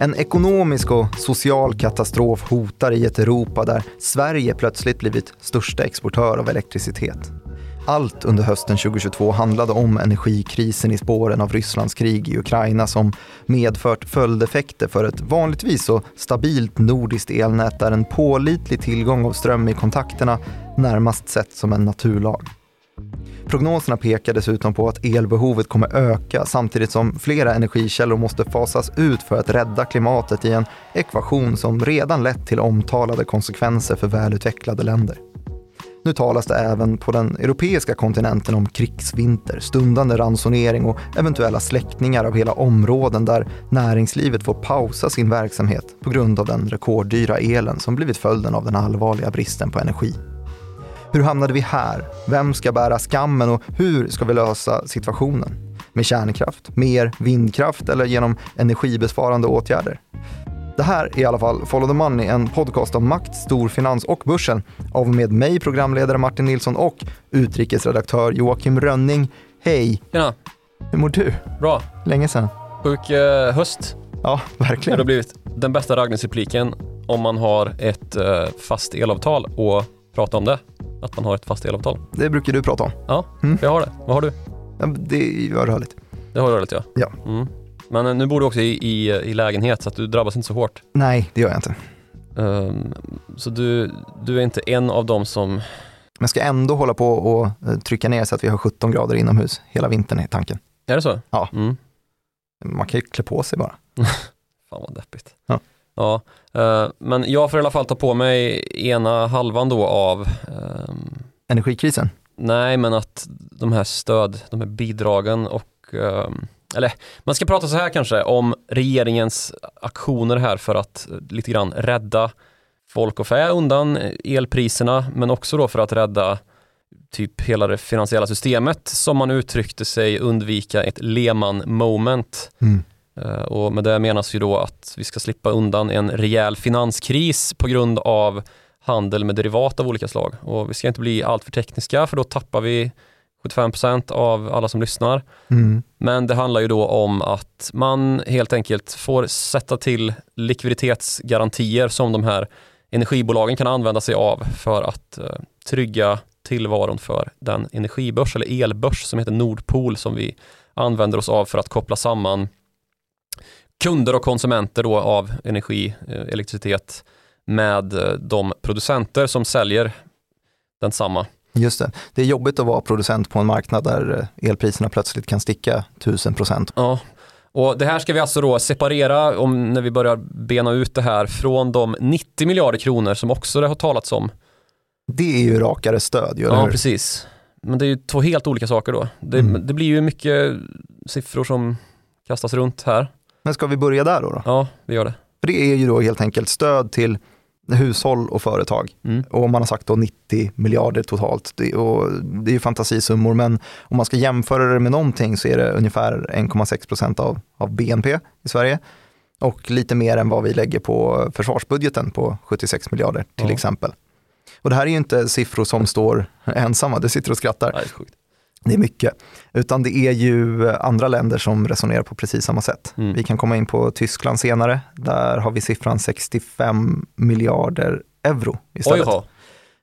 En ekonomisk och social katastrof hotar i ett Europa där Sverige plötsligt blivit största exportör av elektricitet. Allt under hösten 2022 handlade om energikrisen i spåren av Rysslands krig i Ukraina som medfört följdeffekter för ett vanligtvis så stabilt nordiskt elnät där en pålitlig tillgång av ström i kontakterna närmast sett som en naturlag. Prognoserna pekar dessutom på att elbehovet kommer öka samtidigt som flera energikällor måste fasas ut för att rädda klimatet i en ekvation som redan lett till omtalade konsekvenser för välutvecklade länder. Nu talas det även på den europeiska kontinenten om krigsvinter, stundande ransonering och eventuella släckningar av hela områden där näringslivet får pausa sin verksamhet på grund av den rekorddyra elen som blivit följden av den allvarliga bristen på energi. Hur hamnade vi här? Vem ska bära skammen och hur ska vi lösa situationen? Med kärnkraft, mer vindkraft eller genom energibesparande åtgärder? Det här är i alla fall Follow the Money, en podcast om makt, storfinans och börsen av med mig programledare Martin Nilsson och utrikesredaktör Joakim Rönning. Hej! Tjena! Hur mår du? Bra. Länge sedan. Sjuk eh, höst. Ja, verkligen. Det har blivit den bästa raggningsrepliken om man har ett eh, fast elavtal och prata om det. Att man har ett fast elavtal. Det brukar du prata om. Ja, Mm. jag har det. Vad har du? Ja, Det är rörligt. Det har rörligt ja. Ja. Mm. Men eh, nu bor du också i, i, i lägenhet så att du drabbas inte så hårt. Nej, det gör jag inte. Ehm, så du, du är inte en av dem som, Men ska ändå hålla på och eh, trycka ner så att vi har 17 grader inomhus hela vintern i tanken. är det så? Ja. Mm. Man kan ju klä på sig bara. Fan vad deppigt. Ja. Ja, eh, men jag får i alla fall ta på mig ena halvan då av ehm, Energikrisen. Nej, men att de här stöd, de här bidragen och ehm, eller man ska prata så här kanske om regeringens aktioner här för att eh, lite grann rädda folk och fä undan elpriserna men också då för att rädda typ hela det finansiella systemet som man uttryckte sig undvika ett Lehman moment. Mm. Eh, Och med det menas ju då att vi ska slippa undan en rejäl finanskris på grund av handel med derivat av olika slag. Och vi ska inte bli alltför tekniska för då tappar vi 75% av alla som lyssnar. Mm. Men det handlar ju då om att man helt enkelt får sätta till likviditetsgarantier som de här energibolagen kan använda sig av för att eh, trygga tillvaron för den energibörs eller elbörs som heter Nordpool som vi använder oss av för att koppla samman kunder och konsumenter då av energi, eh, elektricitet med eh, de producenter som säljer densamma. Just det. Det är jobbigt att vara producent på en marknad där eh, elpriserna plötsligt kan sticka 1000 procent. Ja, och det här ska vi alltså då separera om när vi börjar bena ut det här från de 90 miljarder kronor som också det har talats om. Det är ju rakare stöd, eller Ja, hur? precis. Men det är ju två helt olika saker då. Det, Mm. det blir ju mycket siffror som kastas runt här. Men ska vi börja där då, då? Ja, vi gör det. För det är ju då helt enkelt stöd till hushåll och företag. Mm. Och man har sagt då 90 miljarder totalt. Det, och det är ju fantasisummor, men om man ska jämföra det med någonting så är det ungefär 1,6 procent av, av BNP i Sverige. Och lite mer än vad vi lägger på försvarsbudgeten på 76 miljarder till Ja. exempel. Och det här är ju inte siffror som står ensamma, du sitter och skrattar. Nej, det är mycket. Utan det är ju andra länder som resonerar på precis samma sätt. Mm. Vi kan komma in på Tyskland senare. Där har vi siffran 65 miljarder euro Oj, istället. ja.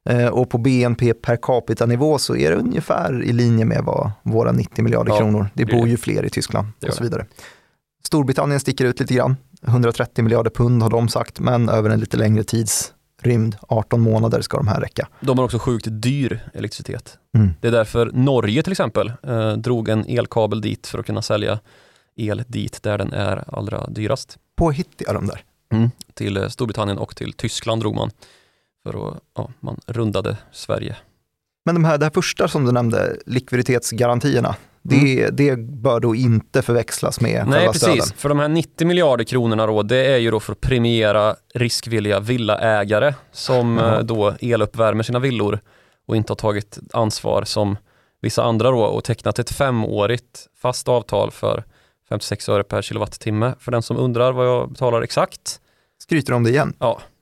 Eh, Och på BNP per capita-nivå så är det ungefär i linje med vad våra 90 miljarder Ja, kronor. Det det bor ju fler i Tyskland och så vidare. Storbritannien sticker ut lite grann. 130 miljarder pund har de sagt, men över en lite längre tidsrymd, 18 månader ska de här räcka. De har också sjukt dyr elektricitet. Mm. Det är därför Norge till exempel eh, drog en elkabel dit för att kunna sälja el dit där den är allra dyrast. Påhittiga de där. Till eh, Storbritannien och till Tyskland drog man. För att, ja, man rundade Sverige. Men de här, det här första som du nämnde, likviditetsgarantierna, det, det bör då inte förväxlas med Mm. Nej precis, stöden. för de här 90 miljarder kronorna då, det är ju då för att premiera riskvilliga villaägare som eh, då eluppvärmer sina villor och inte har tagit ansvar som vissa andra då och tecknat ett femårigt fast avtal för 56 öre per kilowattimme. För den som undrar vad jag betalar exakt, Skryter om det igen.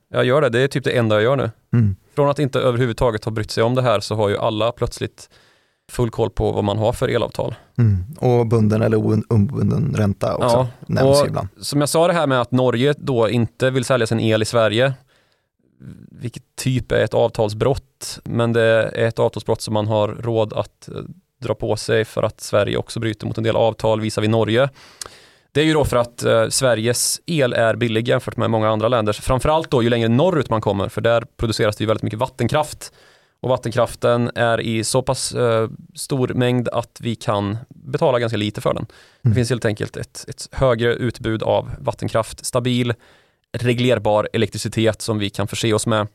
jag gör det, det är typ det enda jag gör nu. Mm. Från att inte överhuvudtaget ha brytt sig om det här så har ju alla plötsligt full koll på vad man har för elavtal. Mm. Och bunden eller obunden ränta också Ja, nämns och- ibland. Som jag sa det här med att Norge då inte vill sälja sin el i Sverige, vilket typ är ett avtalsbrott, men det är ett avtalsbrott som man har råd att eh, dra på sig för att Sverige också bryter mot en del avtal visar vi Norge. Det är ju då för att eh, Sveriges el är billig jämfört med många andra länders. Framförallt då ju längre norrut man kommer, för där produceras det ju väldigt mycket vattenkraft. Och vattenkraften är i så pass eh, stor mängd att vi kan betala ganska lite för den. Det Mm. finns helt enkelt ett, ett högre utbud av vattenkraft, stabil, reglerbar elektricitet som vi kan förse oss med.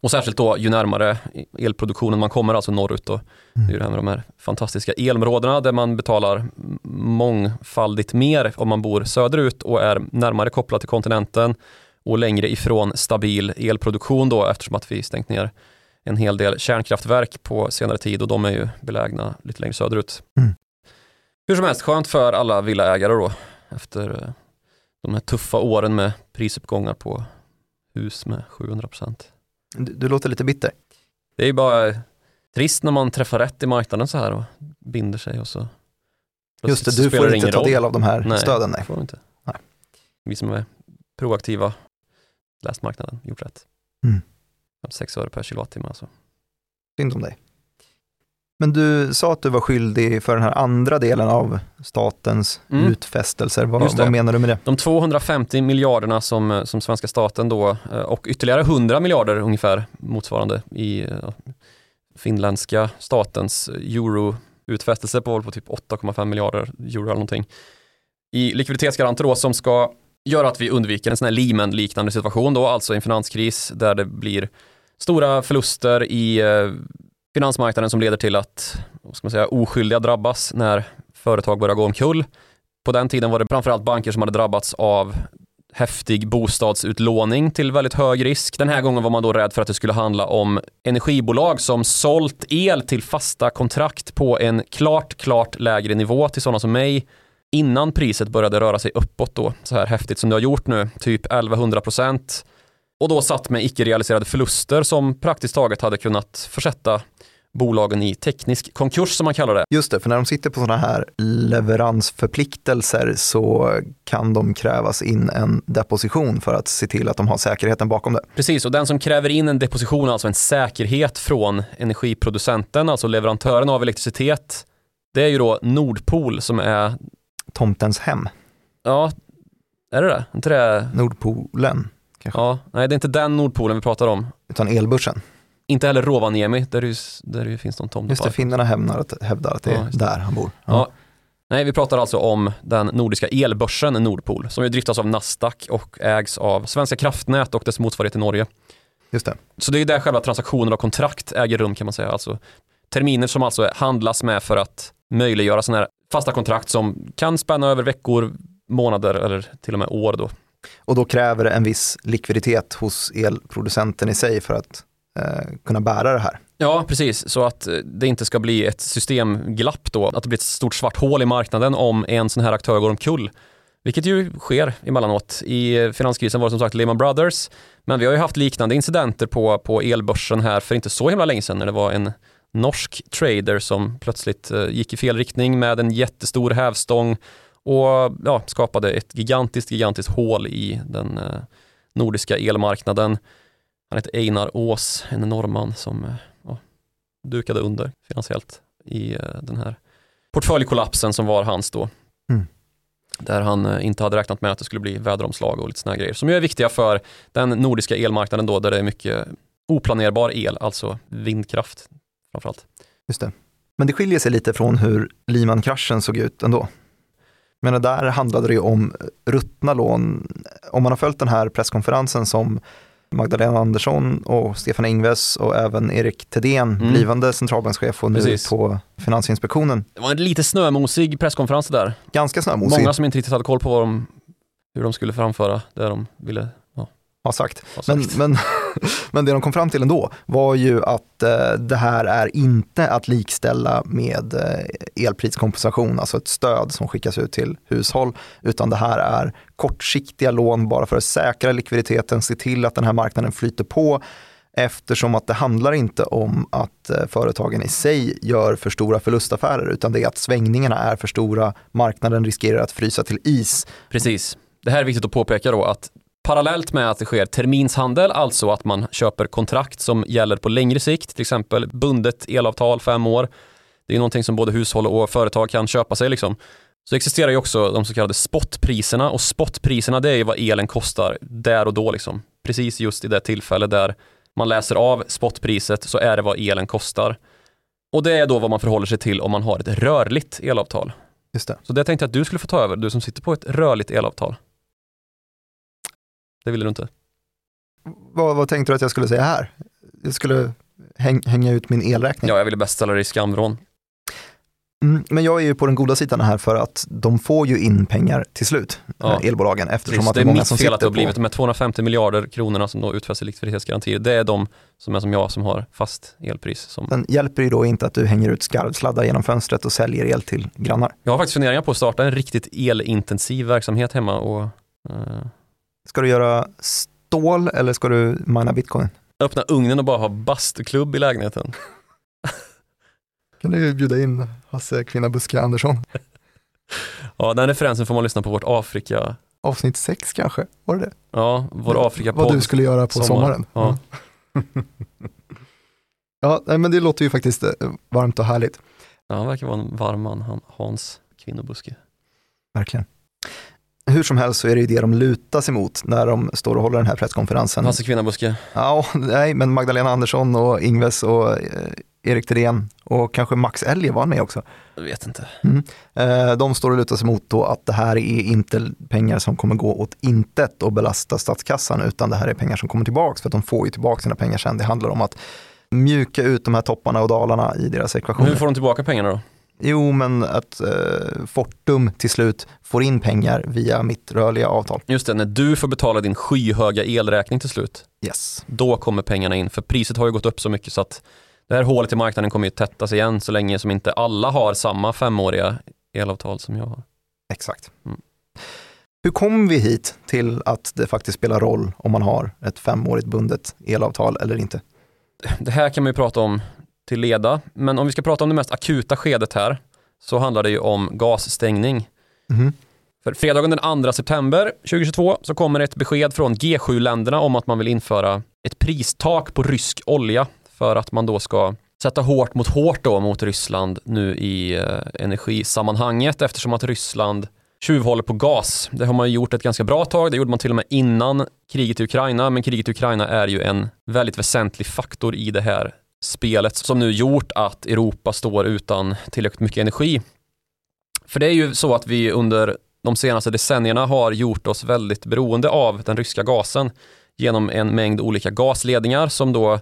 Och särskilt då ju närmare elproduktionen man kommer, alltså norrut då. Det är ju det här med de här fantastiska elområdena där man betalar mångfaldigt mer om man bor söderut och är närmare kopplad till kontinenten och längre ifrån stabil elproduktion då eftersom att vi stängt ner en hel del kärnkraftverk på senare tid och de är ju belägna lite längre söderut. Mm. Hur som helst, skönt för alla villaägare då efter eh, de här tuffa åren med prisuppgångar på hus med 700%. Du, du låter lite bitter. Det är ju bara trist när man träffar rätt i marknaden så här och binder sig och så Just det, du får inte ta roll. del av de här Nej. stöden. Nej. Får inte. Nej. Vi som är proaktiva, läst marknaden, gjort rätt. Mm. 6 öre per kilowattimme alltså. Synd om dig. Men du sa att du var skyldig för den här andra delen av statens Mm. utfästelser. Vad, vad menar du med det? De 250 miljarderna som, eh, som svenska staten då eh, och ytterligare 100 miljarder ungefär motsvarande i eh, finländska statens euro-utfästelse på, på typ 8,5 miljarder euro eller någonting. I likviditetsgaranter då som ska göra att vi undviker en sån här Lehman-liknande situation då, alltså en finanskris där det blir stora förluster i eh, finansmarknaden som leder till att vad ska man säga, oskyldiga drabbas när företag börjar gå omkull. På den tiden var det framförallt banker som hade drabbats av häftig bostadsutlåning till väldigt hög risk. Den här gången var man då rädd för att det skulle handla om energibolag som sålt el till fasta kontrakt på en klart, klart lägre nivå till sådana som mig innan priset började röra sig uppåt då, så här häftigt som det har gjort nu, typ 1100 procent. Och då satt med icke-realiserade förluster som praktiskt taget hade kunnat försätta bolagen i teknisk konkurs som man kallar det. Just det, för när de sitter på sådana här leveransförpliktelser så kan de krävas in en deposition för att se till att de har säkerheten bakom det. Precis, och den som kräver in en deposition, alltså en säkerhet från energiproducenten, alltså leverantören av elektricitet, det är ju då Nordpol som är, Tomtens hem, ja, är det det? Inte det? Nordpolen, Ja, nej det är inte den Nordpolen vi pratar om. utan elbörsen. Inte heller Rovaniemi, där det, där det finns någon Just det, finnarna hävdar att, hävdar att det Ja, är det. där han bor. Ja. Nej, vi pratar alltså om den nordiska elbörsen Nordpol, som ju driftas av Nasdaq och ägs av Svenska kraftnät och dess motsvarighet i Norge. Just det. Så det är där själva transaktionen och kontrakt äger rum kan man säga. Alltså terminer som alltså handlas med för att möjliggöra sådana här fasta kontrakt som kan spänna över veckor, månader eller till och med år då. Och då kräver det en viss likviditet hos elproducenten i sig för att eh, kunna bära det här. Ja, precis. Så att eh, det inte ska bli ett systemglapp då, att det blir ett stort svart hål i marknaden om en sån här aktör går omkull. Vilket ju sker emellanåt. I finanskrisen var det som sagt Lehman Brothers, men vi har ju haft liknande incidenter på, på elbörsen här för inte så himla länge sedan när det var en norsk trader som plötsligt eh, gick i fel riktning med en jättestor hävstång och ja, skapade ett gigantiskt, gigantiskt hål i den eh, nordiska elmarknaden. Han heter Einar Ås, en norrman som eh, ja, dukade under finansiellt i eh, den här portföljkollapsen som var hans då. Mm. Där han inte hade räknat med att det skulle bli väderomslag och lite här grejer som ju är viktiga för den nordiska elmarknaden då där det är mycket oplanerbar el, alltså vindkraft framförallt. Just det. Men det skiljer sig lite från hur Lehman-kraschen såg ut ändå. Men där handlade det ju om ruttna lån. Om man har följt den här presskonferensen som Magdalena Andersson och Stefan Ingves och även Erik Thedéen, Mm. blivande centralbankschef och nu Precis. på Finansinspektionen. Det var en lite snömosig presskonferens där. Ganska snömosig Många som inte riktigt hade koll på vad de, hur de skulle framföra det de ville har sagt. ha Men, sagt. men, men det de kom fram till ändå var ju att eh, det här är inte att likställa med eh, elpriskompensation, alltså ett stöd som skickas ut till hushåll, utan det här är kortsiktiga lån bara för att säkra likviditeten, se till att den här marknaden flyter på Eftersom att det handlar inte om att eh, företagen i sig gör för stora förlustaffärer, utan det är att svängningarna är för stora, marknaden riskerar att frysa till is. Precis. Det här är viktigt att påpeka då att parallellt med att det sker terminshandel, alltså att man köper kontrakt som gäller på längre sikt, till exempel bundet elavtal fem år. Det är någonting som både hushåll och företag kan köpa sig liksom. Så existerar ju också de så kallade spotpriserna och spotpriserna det är ju vad elen kostar där och då liksom. Precis just i det tillfälle där man läser av spotpriset så är det vad elen kostar. Och det är då vad man förhåller sig till om man har ett rörligt elavtal. Just det. Så det tänkte jag att du skulle få ta över, du som sitter på ett rörligt elavtal. Det ville du inte. Vad, vad tänkte du att jag skulle säga här? Jag skulle häng, hänga ut min elräkning. Ja, jag ville bäst ställa dig i skamvrån. Mm, men jag är ju på den goda sidan här för att de får ju in pengar till slut, Ja. elbolagen, eftersom Precis, att det det är är många mitt som fel att det har blivit de här 250 miljarder kronorna som då utfästs i likviditetsgarantier. Det är de som är som jag som har fast elpris. Som... Sen hjälper det ju då inte att du hänger ut skarvsladdar genom fönstret och säljer el till grannar. Jag har faktiskt funderingar på att starta en riktigt elintensiv verksamhet hemma och eh, Ska du göra stål eller ska du mina bitcoin? öppna ugnen och bara ha bastuklubb i lägenheten. Kan du bjuda in Hasse Kvinna Buske Andersson? Ja, den referensen får man lyssna på vårt Afrika, Avsnitt sex kanske, var det det? ja, vår afrika Vad du skulle göra på sommar. sommaren. Ja. ja, nej, men det låter ju faktiskt eh, varmt och härligt. Ja, han verkar vara en varm man, han, Hans Kvinnobuske. Verkligen. Hur som helst så är det ju det de lutar sig mot när de står och håller den här presskonferensen. Hasse Kvinnobuske. Ja, nej, men Magdalena Andersson och Ingves och eh, Erik Thedéen och kanske Max Elger var med också. Jag vet inte. Eh, de står och lutar sig mot då att det här är inte pengar som kommer gå åt intet och belasta statskassan utan det här är pengar som kommer tillbaks för att de får ju tillbaka sina pengar sen. Det handlar om att mjuka ut de här topparna och dalarna i deras Men ekvationer. hur får de tillbaka pengarna då? Jo, men att eh, Fortum till slut får in pengar via mitt rörliga avtal. Just det, när du får betala din skyhöga elräkning till slut, Yes. då kommer pengarna in. För priset har ju gått upp så mycket så att det här hålet i marknaden kommer ju tättas igen så länge som inte alla har samma femåriga elavtal som jag har. Exakt. Mm. Hur kom vi hit till att det faktiskt spelar roll om man har ett femårigt bundet elavtal eller inte? Det här kan man ju prata om till leda, men om vi ska prata om det mest akuta skedet här så handlar det ju om gasstängning. Mhm. För fredagen den 2 september 2022 så kommer ett besked från G7-länderna om att man vill införa ett pristak på rysk olja för att man då ska sätta hårt mot hårt då mot Ryssland nu i eh, energisammanhanget eftersom att Ryssland tjuvhåller på gas. Det har man gjort ett ganska bra tag. Det gjorde man till och med innan kriget i Ukraina, men kriget i Ukraina är ju en väldigt väsentlig faktor i det här spelet som nu gjort att Europa står utan tillräckligt mycket energi. För det är ju så att vi under de senaste decennierna har gjort oss väldigt beroende av den ryska gasen genom en mängd olika gasledningar som då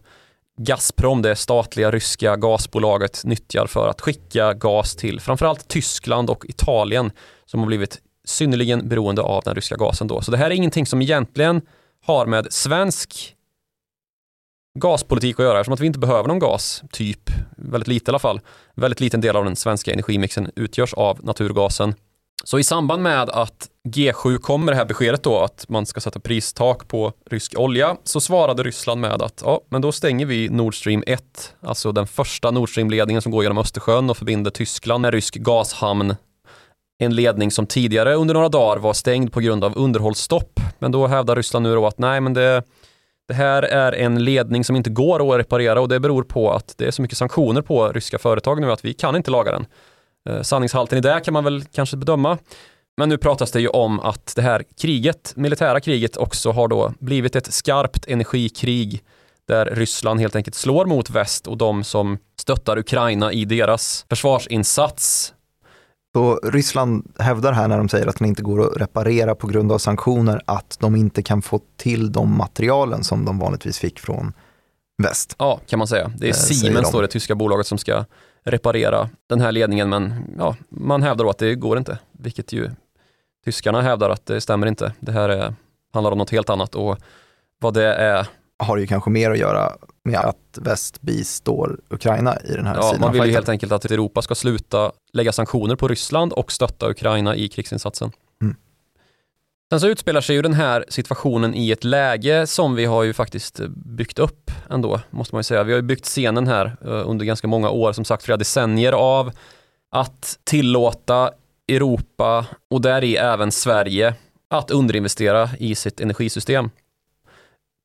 Gazprom, det statliga ryska gasbolaget, nyttjar för att skicka gas till framförallt Tyskland och Italien som har blivit synnerligen beroende av den ryska gasen då. Så det här är ingenting som egentligen har med svensk gaspolitik att göra eftersom att vi inte behöver någon gas, typ, väldigt lite i alla fall. Väldigt liten del av den svenska energimixen utgörs av naturgasen. Så i samband med att G7 kom med det här beskedet då att man ska sätta pristak på rysk olja så svarade Ryssland med att ja, men då stänger vi Nord Stream 1, alltså den första Nord Stream-ledningen som går genom Östersjön och förbinder Tyskland med rysk gashamn. En ledning som tidigare under några dagar var stängd på grund av underhållsstopp. Men då hävdar Ryssland nu då att nej, men det, det här är en ledning som inte går att reparera och det beror på att det är så mycket sanktioner på ryska företag nu att vi kan inte laga den. Eh, sanningshalten i det kan man väl kanske bedöma. Men nu pratas det ju om att det här kriget, militära kriget också har då blivit ett skarpt energikrig där Ryssland helt enkelt slår mot väst och de som stöttar Ukraina i deras försvarsinsats. Så Ryssland hävdar här när de säger att den inte går att reparera på grund av sanktioner att de inte kan få till de materialen som de vanligtvis fick från väst. Ja, kan man säga. Det är Eh, Siemens då, det tyska bolaget som ska reparera den här ledningen, men ja, man hävdar då att det går inte, vilket ju tyskarna hävdar att det stämmer inte. Det här är, handlar om något helt annat och vad det är, Har ju kanske mer att göra med att väst bistår Ukraina i den här ja, sidan man vill ju helt enkelt att Europa ska sluta lägga sanktioner på Ryssland och stötta Ukraina i krigsinsatsen. Sen så utspelar sig ju den här situationen i ett läge som vi har ju faktiskt byggt upp ändå, måste man ju säga. Vi har ju byggt scenen här eh, under ganska många år, som sagt flera decennier av att tillåta Europa och där i även Sverige att underinvestera i sitt energisystem.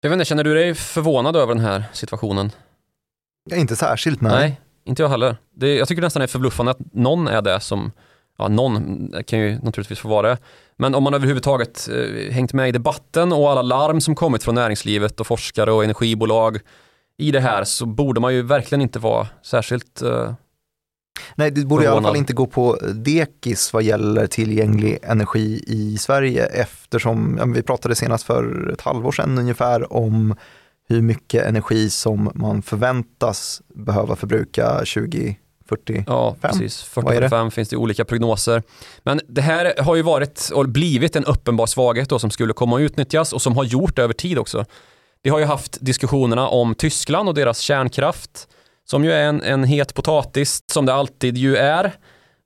Jag vet inte, känner du dig förvånad över den här situationen? inte särskilt, nej. nej. inte jag heller. Det, jag tycker nästan det är förbluffande att någon är det som, ja någon kan ju naturligtvis få vara det, men om man överhuvudtaget eh, hängt med i debatten och alla larm som kommit från näringslivet och forskare och energibolag i det här så borde man ju verkligen inte vara särskilt eh, Nej, det borde i alla fall inte gå på dekis vad gäller tillgänglig energi i Sverige eftersom, vi pratade senast för ett halvår sedan ungefär om hur mycket energi som man förväntas behöva förbruka 2045. Ja, precis. 40-45 finns det olika prognoser. Men det här har ju varit och blivit en uppenbar svaghet då som skulle komma att utnyttjas och som har gjort det över tid också. Vi har ju haft diskussionerna om Tyskland och deras kärnkraft som ju är en, en het potatis, som det alltid ju är.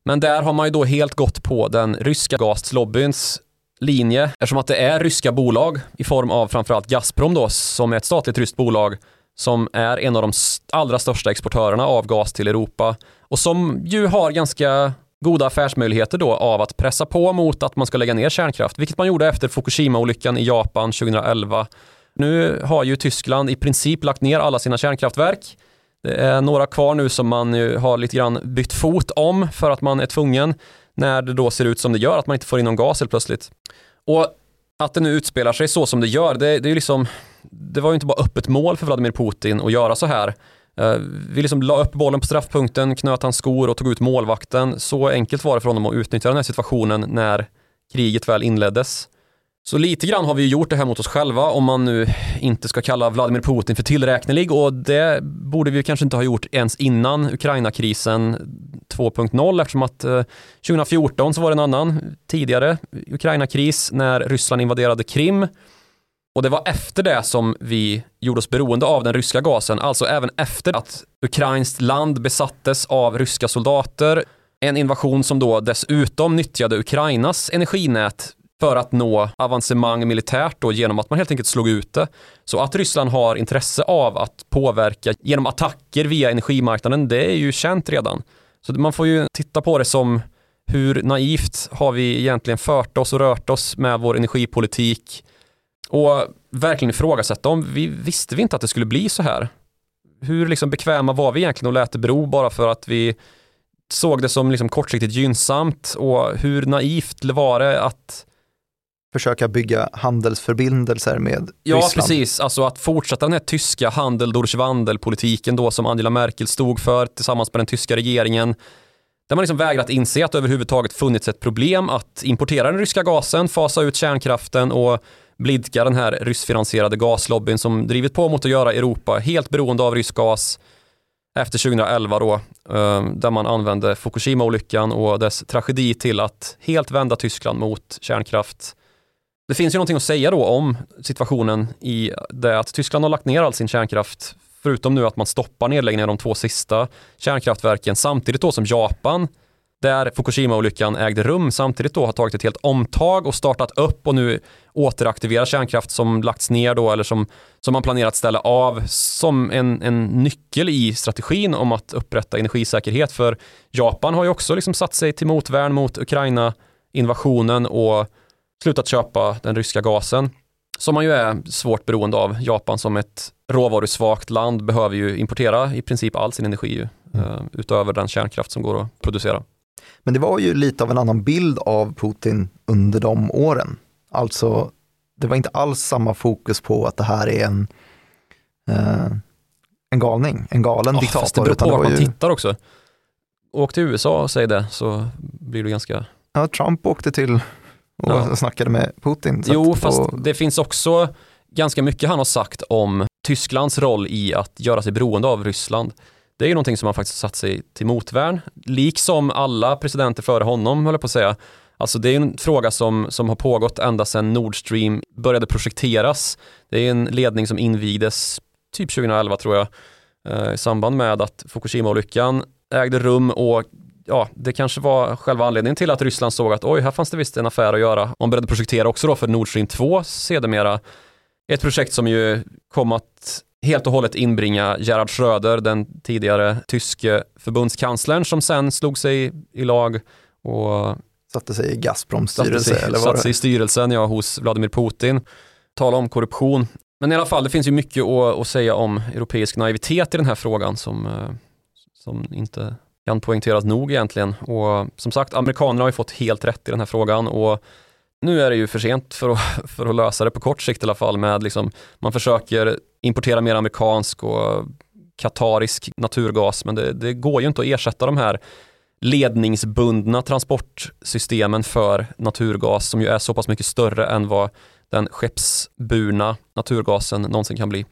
Men där har man ju då helt gått på den ryska gaslobbyns linje eftersom att det är ryska bolag i form av framförallt Gazprom då som är ett statligt ryskt bolag som är en av de allra största exportörerna av gas till Europa och som ju har ganska goda affärsmöjligheter då av att pressa på mot att man ska lägga ner kärnkraft, vilket man gjorde efter Fukushima-olyckan i Japan 2011. Nu har ju Tyskland i princip lagt ner alla sina kärnkraftverk det är några kvar nu som man har lite grann bytt fot om för att man är tvungen när det då ser ut som det gör, att man inte får in någon gas helt plötsligt. Och att det nu utspelar sig så som det gör, det, det är liksom, det var ju inte bara öppet mål för Vladimir Putin att göra så här. Eh, vi liksom la upp bollen på straffpunkten, knöt hans skor och tog ut målvakten. Så enkelt var det för honom att utnyttja den här situationen när kriget väl inleddes. Så lite grann har vi gjort det här mot oss själva om man nu inte ska kalla Vladimir Putin för tillräknelig och det borde vi kanske inte ha gjort ens innan Ukraina-krisen 2.0 eftersom att eh, 2014 så var det en annan tidigare Ukraina-kris när Ryssland invaderade Krim och det var efter det som vi gjorde oss beroende av den ryska gasen, alltså även efter att ukrainskt land besattes av ryska soldater. En invasion som då dessutom nyttjade Ukrainas energinät för att nå avancemang militärt då genom att man helt enkelt slog ut det. Så att Ryssland har intresse av att påverka genom attacker via energimarknaden, det är ju känt redan. Så man får ju titta på det som hur naivt har vi egentligen fört oss och rört oss med vår energipolitik och verkligen ifrågasätta om vi visste vi inte att det skulle bli så här. Hur liksom bekväma var vi egentligen och lät det bero bara för att vi såg det som liksom kortsiktigt gynnsamt och hur naivt var det att försöka bygga handelsförbindelser med ja, Ryssland. Ja, precis. Alltså att fortsätta den här tyska handel durch Wandel-politiken då som Angela Merkel stod för tillsammans med den tyska regeringen. Där man liksom vägrat inse att det överhuvudtaget funnits ett problem att importera den ryska gasen, fasa ut kärnkraften och blidka den här ryssfinansierade gaslobbyn som drivit på mot att göra Europa helt beroende av rysk gas efter 2011 då, eh, där man använde Fukushima-olyckan och dess tragedi till att helt vända Tyskland mot kärnkraft det finns ju någonting att säga då om situationen i det att Tyskland har lagt ner all sin kärnkraft, förutom nu att man stoppar nedläggningen av de två sista kärnkraftverken, samtidigt då som Japan, där Fukushima-olyckan ägde rum, samtidigt då har tagit ett helt omtag och startat upp och nu återaktiverar kärnkraft som lagts ner då eller som, som man planerat ställa av som en, en nyckel i strategin om att upprätta energisäkerhet. För Japan har ju också liksom satt sig till motvärn mot Ukraina-invasionen och slutat köpa den ryska gasen som man ju är svårt beroende av. Japan som ett råvarusvagt land behöver ju importera i princip all sin energi mm. uh, utöver den kärnkraft som går att producera. Men det var ju lite av en annan bild av Putin under de åren. Alltså, det var inte alls samma fokus på att det här är en, uh, en galning, en galen oh, diktator. Fast det beror på vart man ju... tittar också. Åk till USA och säg det så blir du ganska... Ja, Trump åkte till och ja. snackade med Putin. Jo, fast och... det finns också ganska mycket han har sagt om Tysklands roll i att göra sig beroende av Ryssland. Det är ju någonting som han faktiskt satt sig till motvärn, liksom alla presidenter före honom, höll jag på att säga. Alltså det är en fråga som, som har pågått ända sedan Nord Stream började projekteras. Det är en ledning som invigdes typ 2011 tror jag, eh, i samband med att Fukushima-olyckan ägde rum och ja, det kanske var själva anledningen till att Ryssland såg att oj, här fanns det visst en affär att göra. Man började projektera också då för Nord Stream 2 sedermera. Ett projekt som ju kom att helt och hållet inbringa Gerhard Schröder, den tidigare tyske förbundskanslern som sen slog sig i lag och satte sig i Gazproms styrelse? Satte sig, eller satte sig i styrelsen, ja, hos Vladimir Putin. Tala om korruption. Men i alla fall, det finns ju mycket att, att säga om europeisk naivitet i den här frågan som, eh, som inte kan poängteras nog egentligen. Och som sagt, amerikanerna har ju fått helt rätt i den här frågan och nu är det ju för sent för att, för att lösa det på kort sikt i alla fall med liksom, man försöker importera mer amerikansk och katarisk naturgas men det, det går ju inte att ersätta de här ledningsbundna transportsystemen för naturgas som ju är så pass mycket större än vad den skeppsburna naturgasen någonsin kan bli.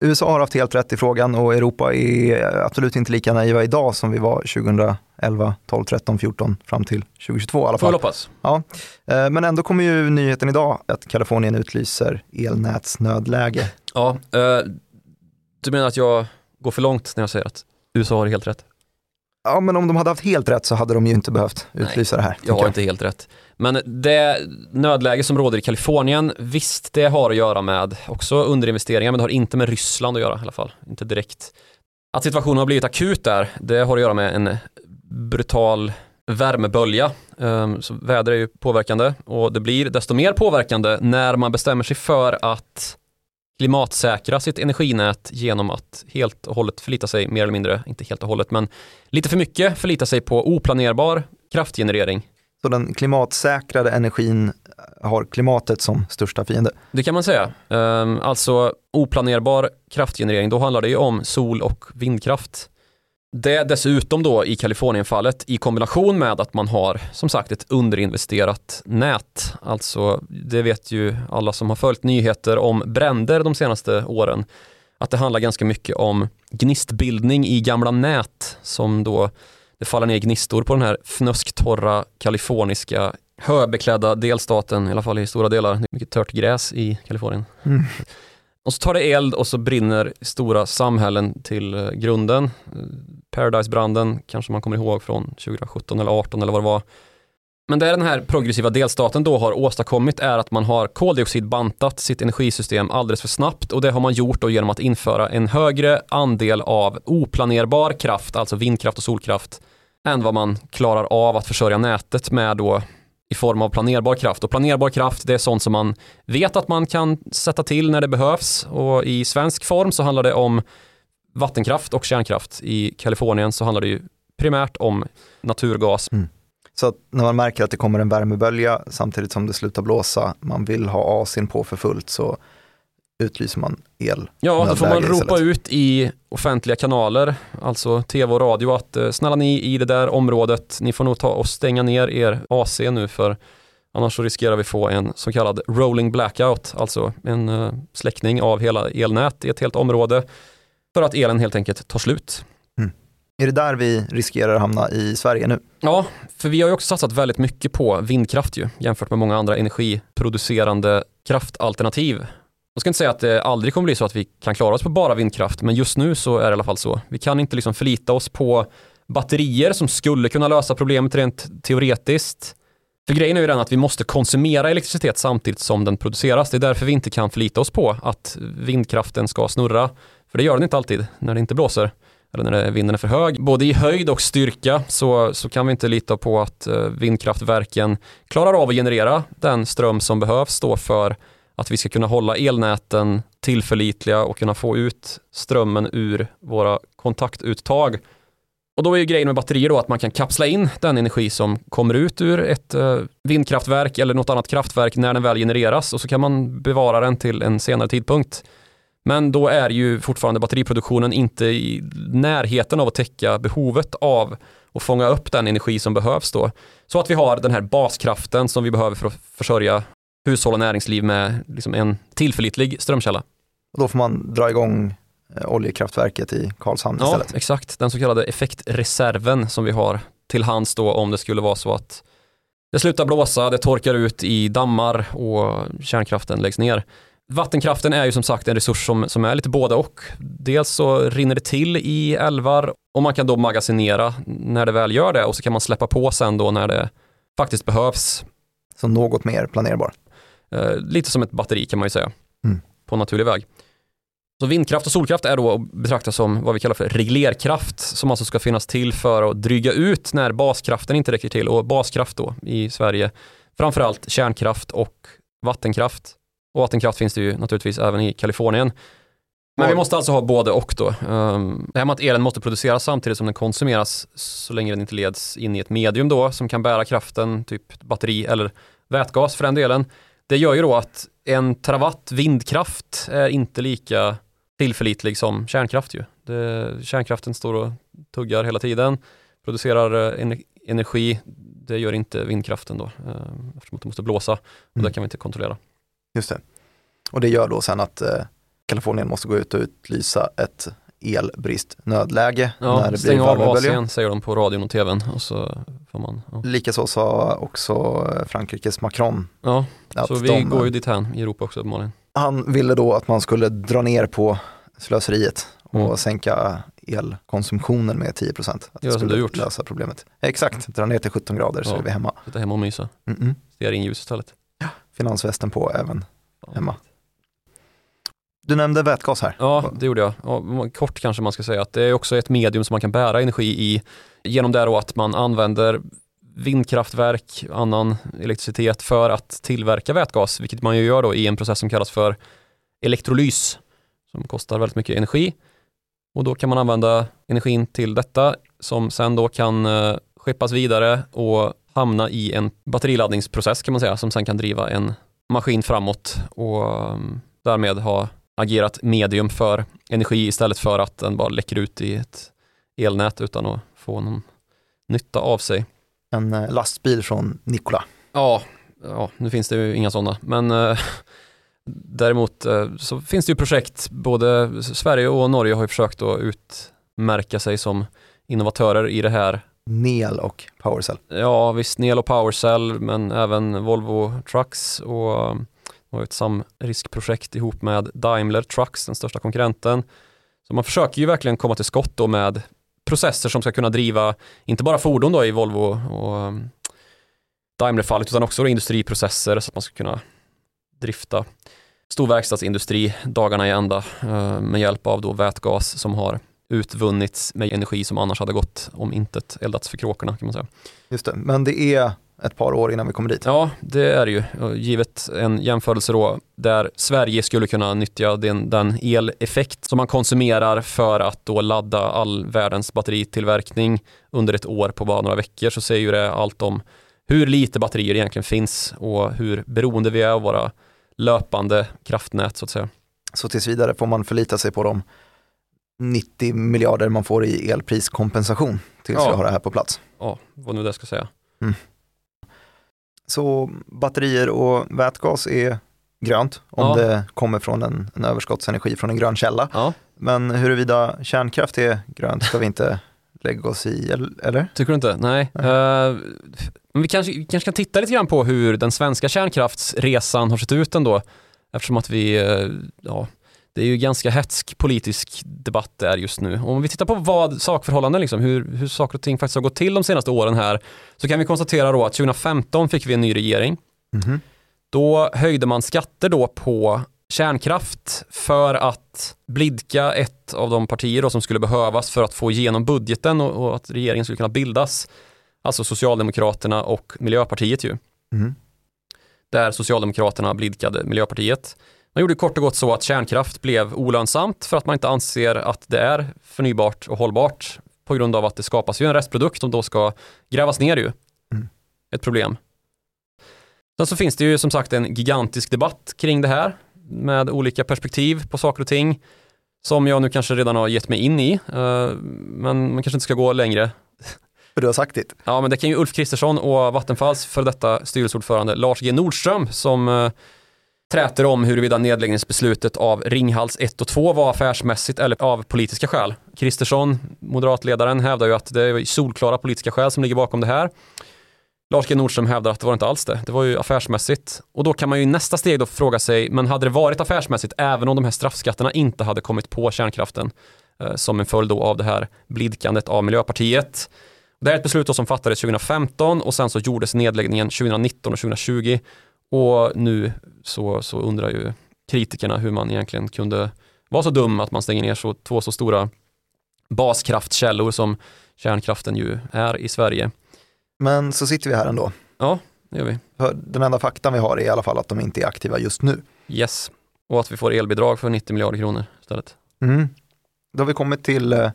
USA har haft helt rätt i frågan och Europa är absolut inte lika naiva idag som vi var 2011, 12, 13, 14 fram till 2022 i alla fall. Får hoppas. Ja. Eh, men ändå kommer ju nyheten idag att Kalifornien utlyser elnätsnödläge. Ja, eh, du menar att jag går för långt när jag säger att USA har helt rätt? Ja, men om de hade haft helt rätt så hade de ju inte behövt utlysa Nej, det här. Jag har inte helt rätt. Men det nödläge som råder i Kalifornien, visst det har att göra med också underinvesteringar, men det har inte med Ryssland att göra i alla fall. Inte direkt. Att situationen har blivit akut där, det har att göra med en brutal värmebölja. Ehm, så väder är ju påverkande och det blir desto mer påverkande när man bestämmer sig för att klimatsäkra sitt energinät genom att helt och hållet förlita sig, mer eller mindre, inte helt och hållet, men lite för mycket förlita sig på oplanerbar kraftgenerering. Så den klimatsäkrade energin har klimatet som största fiende? Det kan man säga. Ehm, alltså oplanerbar kraftgenerering, då handlar det ju om sol och vindkraft. Det dessutom då i Kalifornienfallet i kombination med att man har som sagt ett underinvesterat nät. Alltså det vet ju alla som har följt nyheter om bränder de senaste åren. Att det handlar ganska mycket om gnistbildning i gamla nät som då det faller ner gnistor på den här fnösktorra kaliforniska höbeklädda delstaten, i alla fall i stora delar. Det är mycket tört gräs i Kalifornien. Mm. Och så tar det eld och så brinner stora samhällen till eh, grunden. Paradise-branden kanske man kommer ihåg från 2017 eller 2018 eller vad det var. Men det den här progressiva delstaten då har åstadkommit är att man har koldioxidbantat sitt energisystem alldeles för snabbt och det har man gjort då genom att införa en högre andel av oplanerbar kraft, alltså vindkraft och solkraft, än vad man klarar av att försörja nätet med då i form av planerbar kraft. Och planerbar kraft det är sånt som man vet att man kan sätta till när det behövs och i svensk form så handlar det om vattenkraft och kärnkraft. I Kalifornien så handlar det ju primärt om naturgas. Mm. Så när man märker att det kommer en värmebölja samtidigt som det slutar blåsa, man vill ha ASIN på för fullt så utlyser man el. Ja, då får man ropa istället. ut i offentliga kanaler, alltså tv och radio att eh, snälla ni i det där området, ni får nog ta och stänga ner er AC nu för annars så riskerar vi få en så kallad rolling blackout, alltså en uh, släckning av hela elnät i ett helt område för att elen helt enkelt tar slut. Mm. Är det där vi riskerar att hamna i Sverige nu? Ja, för vi har ju också satsat väldigt mycket på vindkraft ju, jämfört med många andra energiproducerande kraftalternativ. Jag ska inte säga att det aldrig kommer bli så att vi kan klara oss på bara vindkraft, men just nu så är det i alla fall så. Vi kan inte liksom förlita oss på batterier som skulle kunna lösa problemet rent teoretiskt. För grejen är ju den att vi måste konsumera elektricitet samtidigt som den produceras. Det är därför vi inte kan förlita oss på att vindkraften ska snurra. För det gör den inte alltid när det inte blåser eller när vinden är för hög. Både i höjd och styrka så, så kan vi inte lita på att eh, vindkraftverken klarar av att generera den ström som behövs då för att vi ska kunna hålla elnäten tillförlitliga och kunna få ut strömmen ur våra kontaktuttag. Och då är ju grejen med batterier då att man kan kapsla in den energi som kommer ut ur ett eh, vindkraftverk eller något annat kraftverk när den väl genereras och så kan man bevara den till en senare tidpunkt. Men då är ju fortfarande batteriproduktionen inte i närheten av att täcka behovet av att fånga upp den energi som behövs då. Så att vi har den här baskraften som vi behöver för att försörja hushåll och näringsliv med liksom en tillförlitlig strömkälla. Och då får man dra igång oljekraftverket i Karlshamn ja, istället? Exakt. Den så kallade effektreserven som vi har till hands då om det skulle vara så att det slutar blåsa, det torkar ut i dammar och kärnkraften läggs ner. Vattenkraften är ju som sagt en resurs som, som är lite både och. Dels så rinner det till i älvar och man kan då magasinera när det väl gör det och så kan man släppa på sen då när det faktiskt behövs. Så något mer planerbar. Eh, lite som ett batteri kan man ju säga, Mm. på naturlig väg. Så vindkraft och solkraft är då att betrakta som vad vi kallar för reglerkraft som alltså ska finnas till för att dryga ut när baskraften inte räcker till och baskraft då i Sverige framförallt kärnkraft och vattenkraft. Och vattenkraft finns det ju naturligtvis även i Kalifornien. Men vi måste alltså ha både och då. Um, det här med att elen måste produceras samtidigt som den konsumeras så länge den inte leds in i ett medium då som kan bära kraften, typ batteri eller vätgas för den delen. Det gör ju då att en terawatt vindkraft är inte lika tillförlitlig som kärnkraft ju. Det, kärnkraften står och tuggar hela tiden, producerar eh, ener- energi. Det gör inte vindkraften då, eh, eftersom att det måste blåsa och Mm. det kan vi inte kontrollera. Just det. Och det gör då sen att eh, Kalifornien måste gå ut och utlysa ett elbristnödläge när Ja, det blir stäng av värmeböljor. Asien säger de på radion och tvn och så får man, ja. Likaså sa också Frankrikes Macron ja så vi de, går ju dit här i Europa också uppenbarligen. han ville då att man skulle dra ner på slöseriet och Mm. sänka elkonsumtionen med 10 procent. Att det som skulle gjort. lösa problemet. Exakt, dra ner till 17 grader så Ja. är vi hemma. Sitta hemma och mysa, Mm-mm. stearinljus istället. Finansvästen på även Ja. hemma. Du nämnde vätgas här. Ja, det gjorde jag. Ja, kort kanske man ska säga att det är också ett medium som man kan bära energi i genom det då att man använder vindkraftverk, annan elektricitet för att tillverka vätgas, vilket man ju gör då i en process som kallas för elektrolys, som kostar väldigt mycket energi. Och då kan man använda energin till detta som sen då kan eh, skeppas vidare och hamna i en batteriladdningsprocess kan man säga, som sen kan driva en maskin framåt och mm, därmed ha agerat medium för energi istället för att den bara läcker ut i ett elnät utan att få någon nytta av sig. En eh, lastbil från Nikola. Ja, ja nu finns det ju inga sådana, men eh, däremot eh, så finns det ju projekt, både Sverige och Norge har ju försökt att utmärka sig som innovatörer i det här. Nel och Powercell. Ja, visst Nel och Powercell, men även Volvo Trucks och eh, har ett samriskprojekt ihop med Daimler Trucks, den största konkurrenten. Så man försöker ju verkligen komma till skott då med processer som ska kunna driva, inte bara fordon då i Volvo och um, Daimler-fallet, utan också industriprocesser så att man ska kunna drifta stor verkstadsindustri dagarna i ända eh, med hjälp av då vätgas som har utvunnits med energi som annars hade gått om intet eldats för kråkorna kan man säga. Just det, men det är ett par år innan vi kommer dit. Ja, det är det ju. Givet en jämförelse då där Sverige skulle kunna nyttja den, den eleffekt som man konsumerar för att då ladda all världens batteritillverkning under ett år på bara några veckor så säger ju det allt om hur lite batterier egentligen finns och hur beroende vi är av våra löpande kraftnät så att säga. Så tills vidare får man förlita sig på de 90 miljarder man får i elpriskompensation tills Ja. vi har det här på plats. Ja, vad nu det ska säga. Så batterier och vätgas är grönt om Ja. det kommer från en, en överskottsenergi från en grön källa. Ja, Men huruvida kärnkraft är grönt ska vi inte lägga oss i, eller- tycker du inte? Nej. Nej. Men vi kanske, vi kanske kan titta lite grann på hur den svenska kärnkraftsresan har sett ut ändå. Eftersom att vi, eh, ja, det är ju ganska hetsk politisk debatt där just nu. Om vi tittar på vad sakförhållanden, liksom, hur, hur saker och ting faktiskt har gått till de senaste åren här, så kan vi konstatera då att 2015 fick vi en ny regering. Mhm. Då höjde man skatter då på kärnkraft för att blidka ett av de partier då som skulle behövas för att få igenom budgeten och, och att regeringen skulle kunna bildas. Alltså Socialdemokraterna och Miljöpartiet ju. Mhm. Där Socialdemokraterna blidkade Miljöpartiet. Man gjorde kort och gott så att kärnkraft blev olönsamt för att man inte anser att det är förnybart och hållbart på grund av att det skapas ju en restprodukt som då ska grävas ner ju. Mm. Ett problem. Sen så finns det ju som sagt en gigantisk debatt kring det här med olika perspektiv på saker och ting som jag nu kanske redan har gett mig in i. eh, Men man kanske inte ska gå längre. För du har sagt ditt. Ja, men det kan ju Ulf Kristersson och Vattenfalls för detta styrelseordförande Lars G Nordström som eh, träter om huruvida nedläggningsbeslutet av Ringhals 1 och 2 var affärsmässigt eller av politiska skäl. Kristersson, moderatledaren, hävdar ju att det är solklara politiska skäl som ligger bakom det här. Lars G Nordström hävdar att det var inte alls det. Det var ju affärsmässigt. Och då kan man ju i nästa steg då fråga sig, men hade det varit affärsmässigt även om de här straffskatterna inte hade kommit på kärnkraften eh, som en följd av det här blidkandet av Miljöpartiet? Det här är ett beslut som fattades 2015 och sen så gjordes nedläggningen 2019 och 2020 och nu så, så undrar ju kritikerna hur man egentligen kunde vara så dum att man stänger ner så, två så stora baskraftkällor som kärnkraften ju är i Sverige. Men så sitter vi här ändå. Ja, det gör vi. För den enda faktan vi har är i alla fall att de inte är aktiva just nu. Yes, och att vi får elbidrag för 90 miljarder kronor istället. Mm. Då har vi kommit till eh,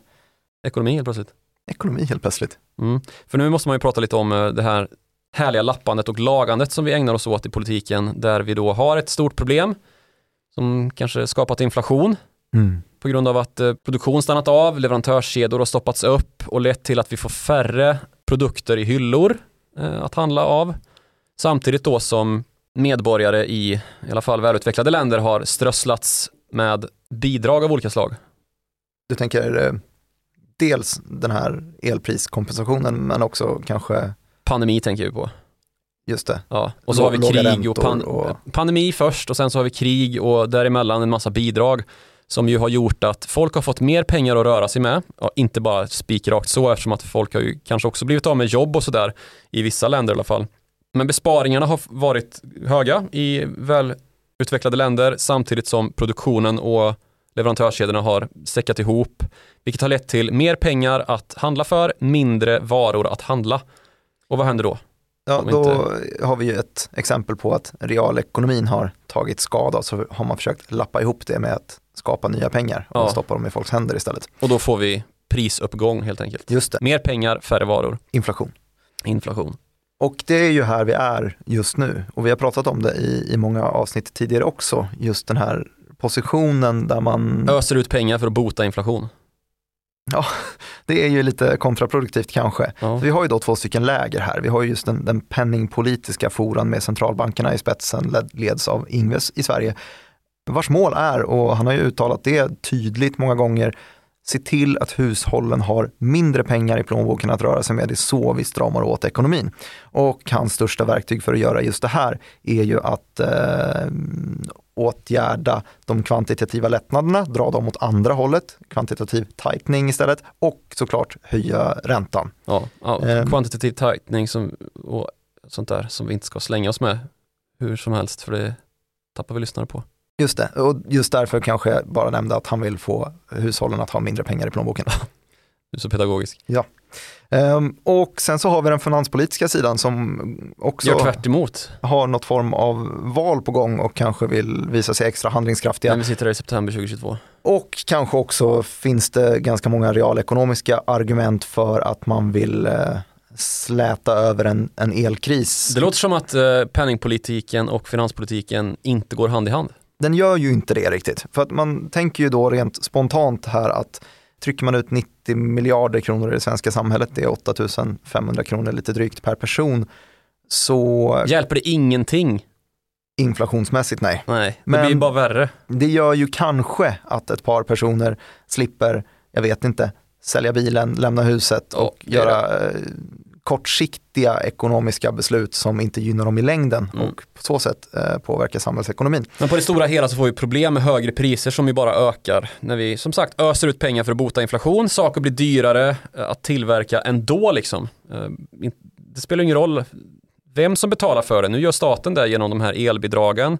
Ekonomi helt plötsligt. ekonomi helt plötsligt. Mm. För nu måste man ju prata lite om eh, det här härliga lappandet och lagandet som vi ägnar oss åt i politiken där vi då har ett stort problem som kanske skapat inflation Mm. på grund av att eh, produktion stannat av, leverantörskedjor har stoppats upp och lett till att vi får färre produkter i hyllor eh, att handla av. Samtidigt då som medborgare i i alla fall välutvecklade länder har strösslats med bidrag av olika slag. Du tänker eh, dels den här elpriskompensationen men också kanske Pandemi tänker vi på. just det. Ja. Och så Lå- har vi krig och, pan- och- pandemi först och sen så har vi krig och däremellan en massa bidrag som ju har gjort att folk har fått mer pengar att röra sig med. Ja, inte bara spikrakt så eftersom att folk har ju kanske också blivit av med jobb och sådär i vissa länder i alla fall. Men besparingarna har varit höga i välutvecklade länder samtidigt som produktionen och leverantörskedjorna har säckat ihop vilket har lett till mer pengar att handla för, mindre varor att handla. Och vad händer då? Ja, då har vi ju ett exempel på att realekonomin har tagit skada så har man försökt lappa ihop det med att skapa nya pengar och Ja. stoppa dem i folks händer istället. Och då får vi prisuppgång helt enkelt. Just det, Mer pengar, färre varor, inflation. inflation. Och det är ju här vi är just nu och vi har pratat om det i, i många avsnitt tidigare också, just den här positionen där man, Öser ut pengar för att bota inflation. det är ju lite kontraproduktivt kanske. Ja. Vi har ju då två stycken läger här. Vi har ju just den, den penningpolitiska foran med centralbankerna i spetsen, led, leds av Ingves i Sverige, vars mål är, och han har ju uttalat det tydligt många gånger, se till att hushållen har mindre pengar i plånboken att röra sig med. Det är så vi stramar åt ekonomin. Och hans största verktyg för att göra just det här är ju att eh, åtgärda de kvantitativa lättnaderna, dra dem åt andra hållet, kvantitativ tightening istället och såklart höja räntan. Ja, ja, Ehm. kvantitativ tightening som, och sånt där som vi inte ska slänga oss med hur som helst för det tappar vi lyssnare på. Just det, och just därför kanske jag bara nämnde att han vill få hushållen att ha mindre pengar i plånboken. Du är så pedagogisk. Ehm, och sen så har vi den finanspolitiska sidan som också har något form av val på gång och kanske vill visa sig extra handlingskraftiga. När vi sitter här i september 2022. Och kanske också finns det ganska många realekonomiska argument för att man vill eh, släta över en, en elkris. Det låter som att eh, penningpolitiken och finanspolitiken inte går hand i hand. Den gör ju inte det riktigt. För att man tänker ju då rent spontant här att trycker man ut 90 miljarder kronor i det svenska samhället, det är 8500 kronor lite drygt per person, så Hjälper det ingenting? inflationsmässigt nej. Nej, det Men- blir bara värre. Det gör ju kanske att ett par personer slipper, jag vet inte, sälja bilen, lämna huset och är göra kortsiktiga ekonomiska beslut som inte gynnar dem i längden Mm. och på så sätt eh, påverka samhällsekonomin. Men på det stora hela så får vi problem med högre priser som ju bara ökar när vi som sagt öser ut pengar för att bota inflation. Saker blir dyrare eh, att tillverka ändå liksom. Eh, Det spelar ingen roll vem som betalar för det. Nu gör staten det genom de här elbidragen.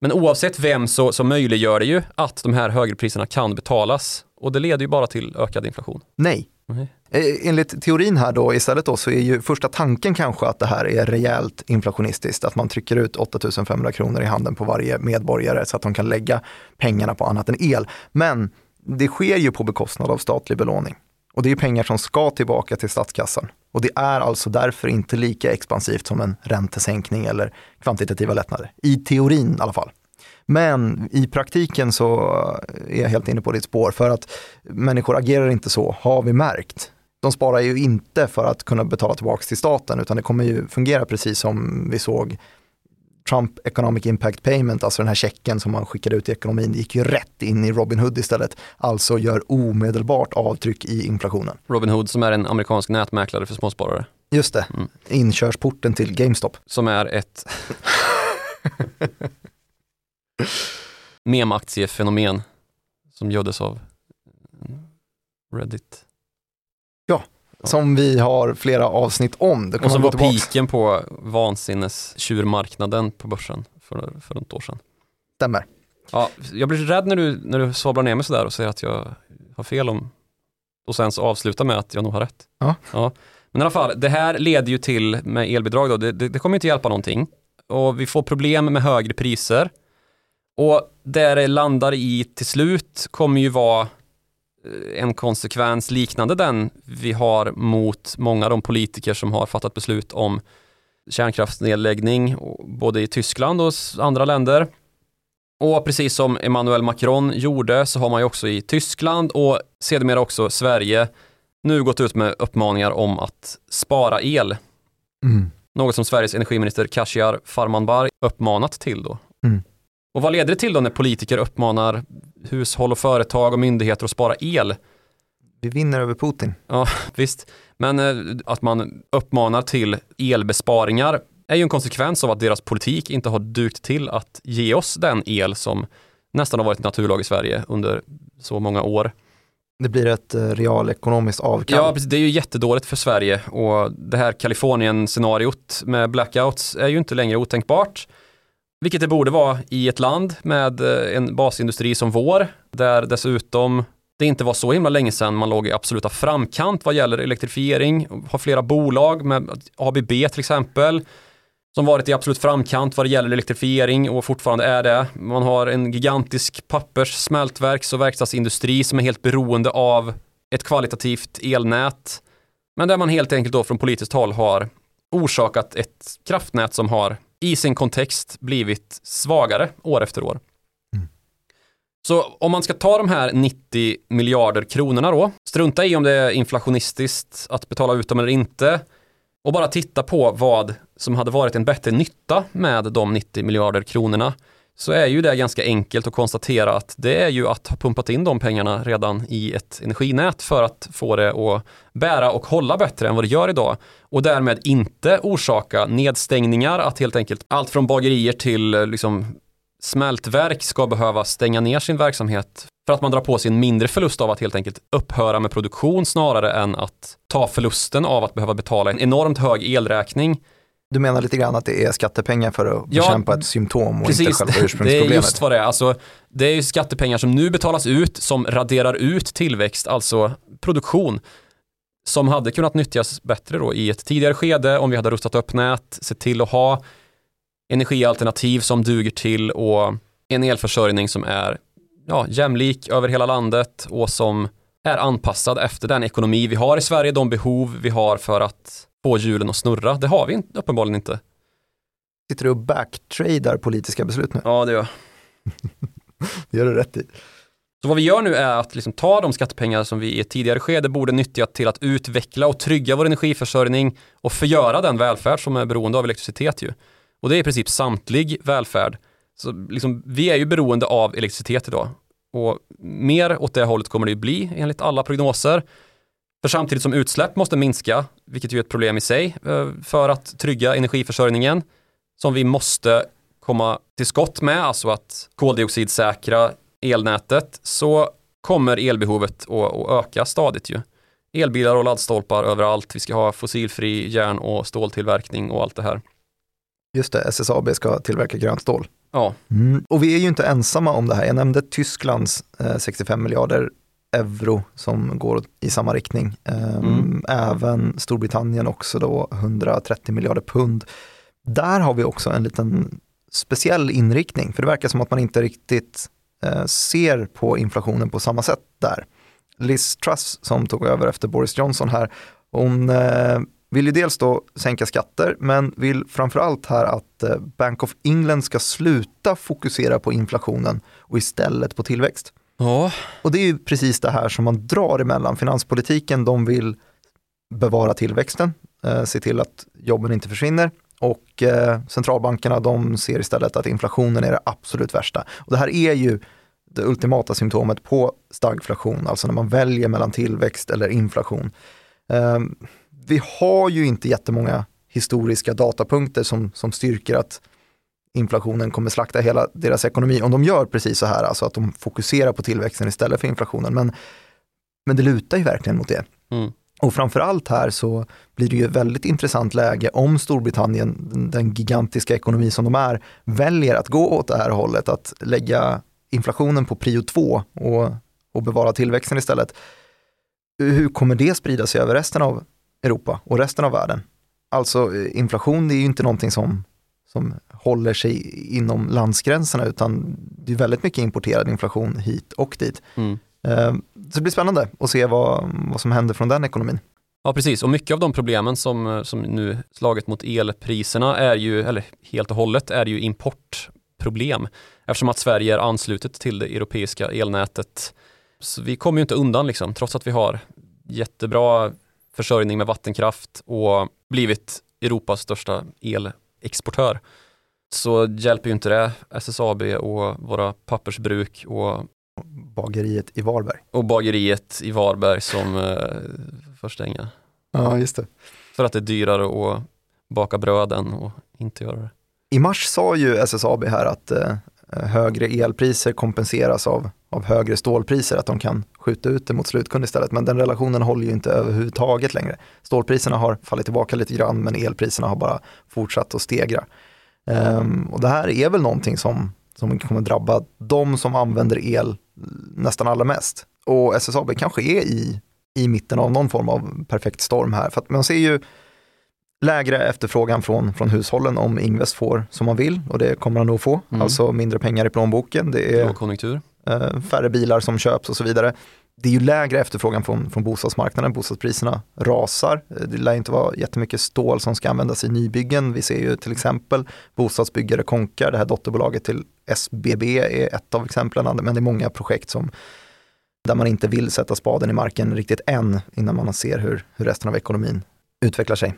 Men oavsett vem så, så möjliggör det ju att de här högre priserna kan betalas. Och det leder ju bara till ökad inflation. Nej. Nej. Eh, enligt teorin här då istället då så är ju första tanken kanske att det här är rejält inflationistiskt, att man trycker ut 8500 kronor i handen på varje medborgare så att de kan lägga pengarna på annat än el. Men det sker ju på bekostnad av statlig belåning. Och det är pengar som ska tillbaka till statskassan. Och det är alltså därför inte lika expansivt som en räntesänkning eller kvantitativa lättnader. I teorin i alla fall. Men i praktiken så är jag helt inne på ditt spår för att människor agerar inte så, har vi märkt. De sparar ju inte för att kunna betala tillbaka till staten utan det kommer ju fungera precis som vi såg Trump Economic Impact Payment, alltså den här checken som man skickade ut i ekonomin, gick ju rätt in i Robinhood istället. Alltså gör omedelbart avtryck i inflationen. Robinhood som är en amerikansk nätmäklare för småsparare. Just det, Mm. inkörsporten till GameStop. som är ett memaktiefenomen som göddes av Reddit. Ja. Som vi har flera avsnitt om. Det Och som var piken på vansinnes tjurmarknaden på börsen för, för något år sedan. Stämmer. Ja, jag blir rädd när du, när du svablar ner mig sådär och säger att jag har fel om och sen så avsluta med att jag nog har rätt. Ja. Men i alla fall, det här leder ju till med elbidrag då, det, det, det kommer inte hjälpa någonting. Och vi får problem med högre priser. Och där det landar i till slut kommer ju vara en konsekvens liknande den vi har mot många av de politiker som har fattat beslut om kärnkraftsnedläggning, både i Tyskland och andra länder. Och precis som Emmanuel Macron gjorde så har man ju också i Tyskland och sedermera också Sverige nu gått ut med uppmaningar om att spara el. Mm. Något som Sveriges energiminister Khashayar Farmanbar uppmanat till då. Mm. Och vad leder det till då när politiker uppmanar hushåll och företag och myndigheter att spara el? Vi vinner över Putin. Visst, men eh, att man uppmanar till elbesparingar är ju en konsekvens av att deras politik inte har dukt till att ge oss den el som nästan har varit naturlag i Sverige under så många år. Det blir ett eh, realekonomiskt avkall. Ja, precis. Det är ju jättedåligt för Sverige och det här Kalifornien-scenariot med blackouts är ju inte längre otänkbart. Vilket det borde vara i ett land med eh, en basindustri som vår, där dessutom det inte var så himla länge sedan man låg i absoluta framkant vad gäller elektrifiering, har flera bolag med ABB till exempel, som varit i absolut framkant vad det gäller elektrifiering och fortfarande är det. Man har en gigantisk pappers, smältverks och verkstadsindustri som är helt beroende av ett kvalitativt elnät. Men där man helt enkelt då från politiskt håll har orsakat ett kraftnät som har i sin kontext blivit svagare år efter år. Mm. Så om man ska ta de här 90 miljarder kronorna då, strunta i om det är inflationistiskt att betala ut dem eller inte och bara titta på vad som hade varit en bättre nytta med de 90 miljarder kronorna så är ju det ganska enkelt att konstatera att det är ju att ha pumpat in de pengarna redan i ett energinät för att få det att bära och hålla bättre än vad det gör idag och därmed inte orsaka nedstängningar, att helt enkelt allt från bagerier till liksom smältverk ska behöva stänga ner sin verksamhet för att man drar på sig en mindre förlust av att helt enkelt upphöra med produktion snarare än att ta förlusten av att behöva betala en enormt hög elräkning. Du menar lite grann att det är skattepengar för att Ja, bekämpa ett symptom och inte Precis, själva det är ursprungsproblemet? just vad det är. Alltså, det är ju skattepengar som nu betalas ut som raderar ut tillväxt, alltså produktion som hade kunnat nyttjas bättre då i ett tidigare skede om vi hade rustat upp nät, sett till att ha energialternativ som duger till och en elförsörjning som är ja, jämlik över hela landet och som är anpassad efter den ekonomi vi har i Sverige, de behov vi har för att få hjulen att snurra. Det har vi inte- uppenbarligen inte. Sitter du och backtradar politiska beslut nu? Ja, det gör Det gör du rätt i. Så vad vi gör nu är att liksom ta de skattepengar som vi i ett tidigare skede borde nyttja till att utveckla och trygga vår energiförsörjning och förgöra den välfärd som är beroende av elektricitet ju. Och det är i princip samtlig välfärd. Så liksom, vi är ju beroende av elektricitet idag. Och mer åt det hållet kommer det ju bli enligt alla prognoser. För samtidigt som utsläpp måste minska, vilket ju är ett problem i sig, eh, för att trygga energiförsörjningen, som vi måste komma till skott med, alltså att koldioxidsäkra elnätet, så kommer elbehovet att, öka stadigt ju. Elbilar och laddstolpar överallt, vi ska ha fossilfri järn och ståltillverkning och allt det här. Just det, SSAB ska tillverka grönt stål. Ja, Mm. Och vi är ju inte ensamma om det här. Jag nämnde Tysklands eh, 65 miljarder euro som går i samma riktning. Ehm, Mm. Även Storbritannien också då 130 miljarder pund. Där har vi också en liten speciell inriktning, för det verkar som att man inte riktigt eh, ser på inflationen på samma sätt där. Liz Truss som tog över efter Boris Johnson här, hon eh, vill ju dels då sänka skatter, men vill framförallt här att eh, Bank of England ska sluta fokusera på inflationen och istället på tillväxt ja. Och det är ju precis det här som man drar emellan. Finanspolitiken, de vill bevara tillväxten, eh, se till att jobben inte försvinner och eh, centralbankerna de ser istället att inflationen är det absolut värsta. Och det här är ju det ultimata symptomet på stagflation, alltså när man väljer mellan tillväxt eller inflation. Eh, vi har ju inte jättemånga historiska datapunkter som, som styrker att inflationen kommer slakta hela deras ekonomi. Om de gör precis så här, alltså att de fokuserar på tillväxten istället för inflationen. Men, men det lutar ju verkligen mot det. Mm. Och framförallt här så blir det ju ett väldigt intressant läge om Storbritannien, den gigantiska ekonomi som de är, väljer att gå åt det här hållet, att lägga inflationen på prio två och, och bevara tillväxten istället. Hur kommer det sprida sig över resten av Europa och resten av världen? Alltså inflation det är ju inte någonting som, som håller sig inom landsgränserna utan det är väldigt mycket importerad inflation hit och dit. Mm. Eh, så det blir spännande att se vad, vad som händer från den ekonomin. Ja, precis. Och mycket av de problemen som, som nu slagit mot elpriserna är ju, eller helt och hållet, är ju importproblem. Eftersom att Sverige är anslutet till det europeiska elnätet. Så vi kommer ju inte undan liksom, trots att vi har jättebra försörjning med vattenkraft och blivit Europas största elexportör. Så hjälper ju inte det SSAB och våra pappersbruk och Bageriet i Varberg. och bageriet i Varberg som eh, får stänga. Ja, just det. För att det är dyrare att baka bröd än att inte göra det. I mars sa ju SSAB här att eh, högre elpriser kompenseras av, av högre stålpriser, att de kan skjuta ut det mot slutkund istället. Men den relationen håller ju inte överhuvudtaget längre. Stålpriserna har fallit tillbaka lite grann, men elpriserna har bara fortsatt att stegra. Ehm, och det här är väl någonting som, som kommer drabba de som använder el nästan allra mest. Och SSAB kanske är i, i mitten av någon form av perfekt storm här. För att man ser ju lägre efterfrågan från, från hushållen om Ingves får som han vill och det kommer han nog få. Mm. Alltså mindre pengar i plånboken, det är Lågkonjunktur. eh, färre bilar som köps och så vidare. Det är ju lägre efterfrågan från, från bostadsmarknaden, bostadspriserna rasar. Eh, det lär inte vara jättemycket stål som ska användas i nybyggen. Vi ser ju till exempel bostadsbyggare Konkar, det här dotterbolaget till SBB är ett av exemplen, men det är många projekt som där man inte vill sätta spaden i marken riktigt än innan man ser hur, hur resten av ekonomin utvecklar sig.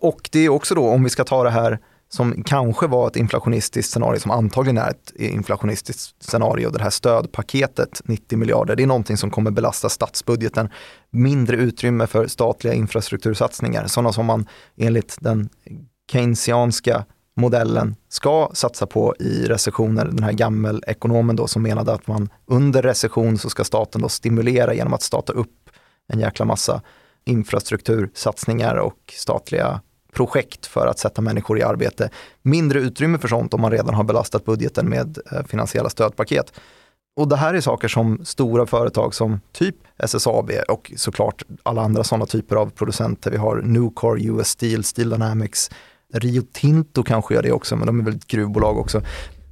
Och det är också då, om vi ska ta det här som kanske var ett inflationistiskt scenario, som antagligen är ett inflationistiskt scenario, det här stödpaketet 90 miljarder, det är någonting som kommer belasta statsbudgeten. Mindre utrymme för statliga infrastruktursatsningar, sådana som man enligt den keynesianska modellen ska satsa på i recessioner. Den här gammelekonomen då som menade att man under recession så ska staten då stimulera genom att starta upp en jäkla massa infrastruktursatsningar och statliga projekt för att sätta människor i arbete. Mindre utrymme för sånt om man redan har belastat budgeten med eh, finansiella stödpaket. Och det här är saker som stora företag som typ SSAB och såklart alla andra sådana typer av producenter. Vi har Nucor, US Steel, Steel Dynamics, Rio Tinto kanske gör det också, men de är väl ett gruvbolag också.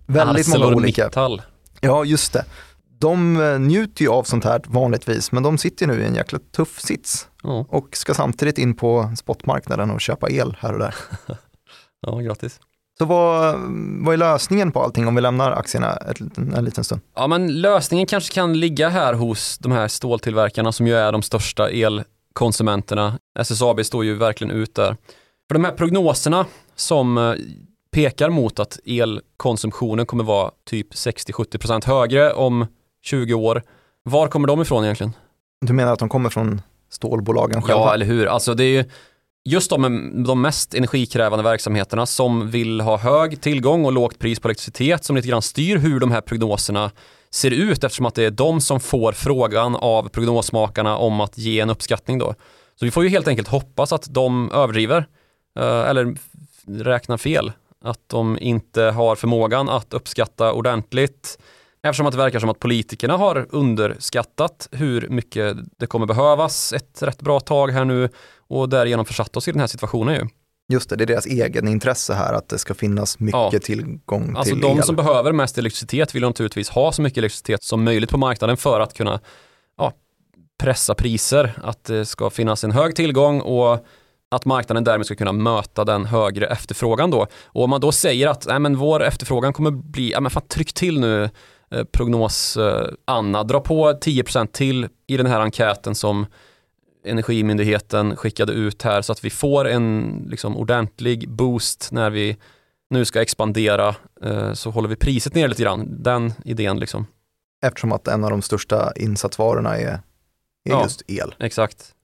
Väldigt många olika. ArcelorMittal. Ja, just det. De eh, njuter ju av sånt här vanligtvis, men de sitter nu i en jäkla tuff sits Och ska samtidigt in på spotmarknaden och köpa el här och där. ja, grattis. Så vad, vad är lösningen på allting om vi lämnar aktierna ett, en liten stund? Ja, men lösningen kanske kan ligga här hos de här ståltillverkarna som ju är de största elkonsumenterna. SSAB står ju verkligen ut där. För de här prognoserna som eh, pekar mot att elkonsumtionen kommer vara typ 60-70% högre om 20 år. Var kommer de ifrån egentligen? Du menar att de kommer från stålbolagen själva? Ja, eller hur? Alltså det är ju just de, de mest energikrävande verksamheterna som vill ha hög tillgång och lågt pris på elektricitet som lite grann styr hur de här prognoserna ser ut eftersom att det är de som får frågan av prognosmakarna om att ge en uppskattning då. Så vi får ju helt enkelt hoppas att de överdriver eh, eller räknar fel. Att de inte har förmågan att uppskatta ordentligt eftersom att det verkar som att politikerna har underskattat hur mycket det kommer behövas ett rätt bra tag här nu och därigenom försatt oss i den här situationen ju. Just det, det är deras egen intresse här att det ska finnas mycket Ja. tillgång Alltså till de el. som behöver mest elektricitet vill naturligtvis ha så mycket elektricitet som möjligt på marknaden för att kunna ja, pressa priser, att det ska finnas en hög tillgång och att marknaden därmed ska kunna möta den högre efterfrågan då. Och om man då säger att nej, men vår efterfrågan kommer bli, ja men fan tryck till nu prognos eh, Anna, dra på 10% till i den här enkäten som Energimyndigheten skickade ut här så att vi får en liksom, ordentlig boost när vi nu ska expandera eh, så håller vi priset ner lite grann. Den idén liksom. Eftersom att en av de största insatsvarorna är, är Ja. just el. Exakt.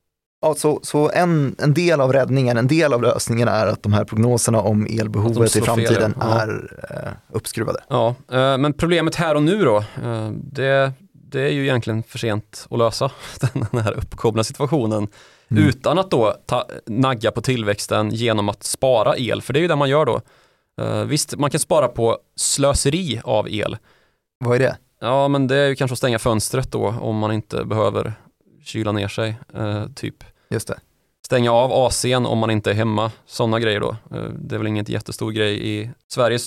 Ja, så, så en, en del av räddningen, en del av lösningen är att de här prognoserna om elbehovet i framtiden ja. är eh, uppskruvade. Ja, eh, men problemet här och nu då, eh, det, det är ju egentligen för sent att lösa den här uppkomna situationen Mm. utan att då ta, nagga på tillväxten genom att spara el, för det är ju det man gör då. Eh, visst, man kan spara på slöseri av el. Vad är det? Ja, men det är ju kanske att stänga fönstret då om man inte behöver kyla ner sig, eh, typ. Just det. Stänga av AC'n om man inte är hemma, sådana grejer då. Eh, det är väl inget jättestor grej i Sverige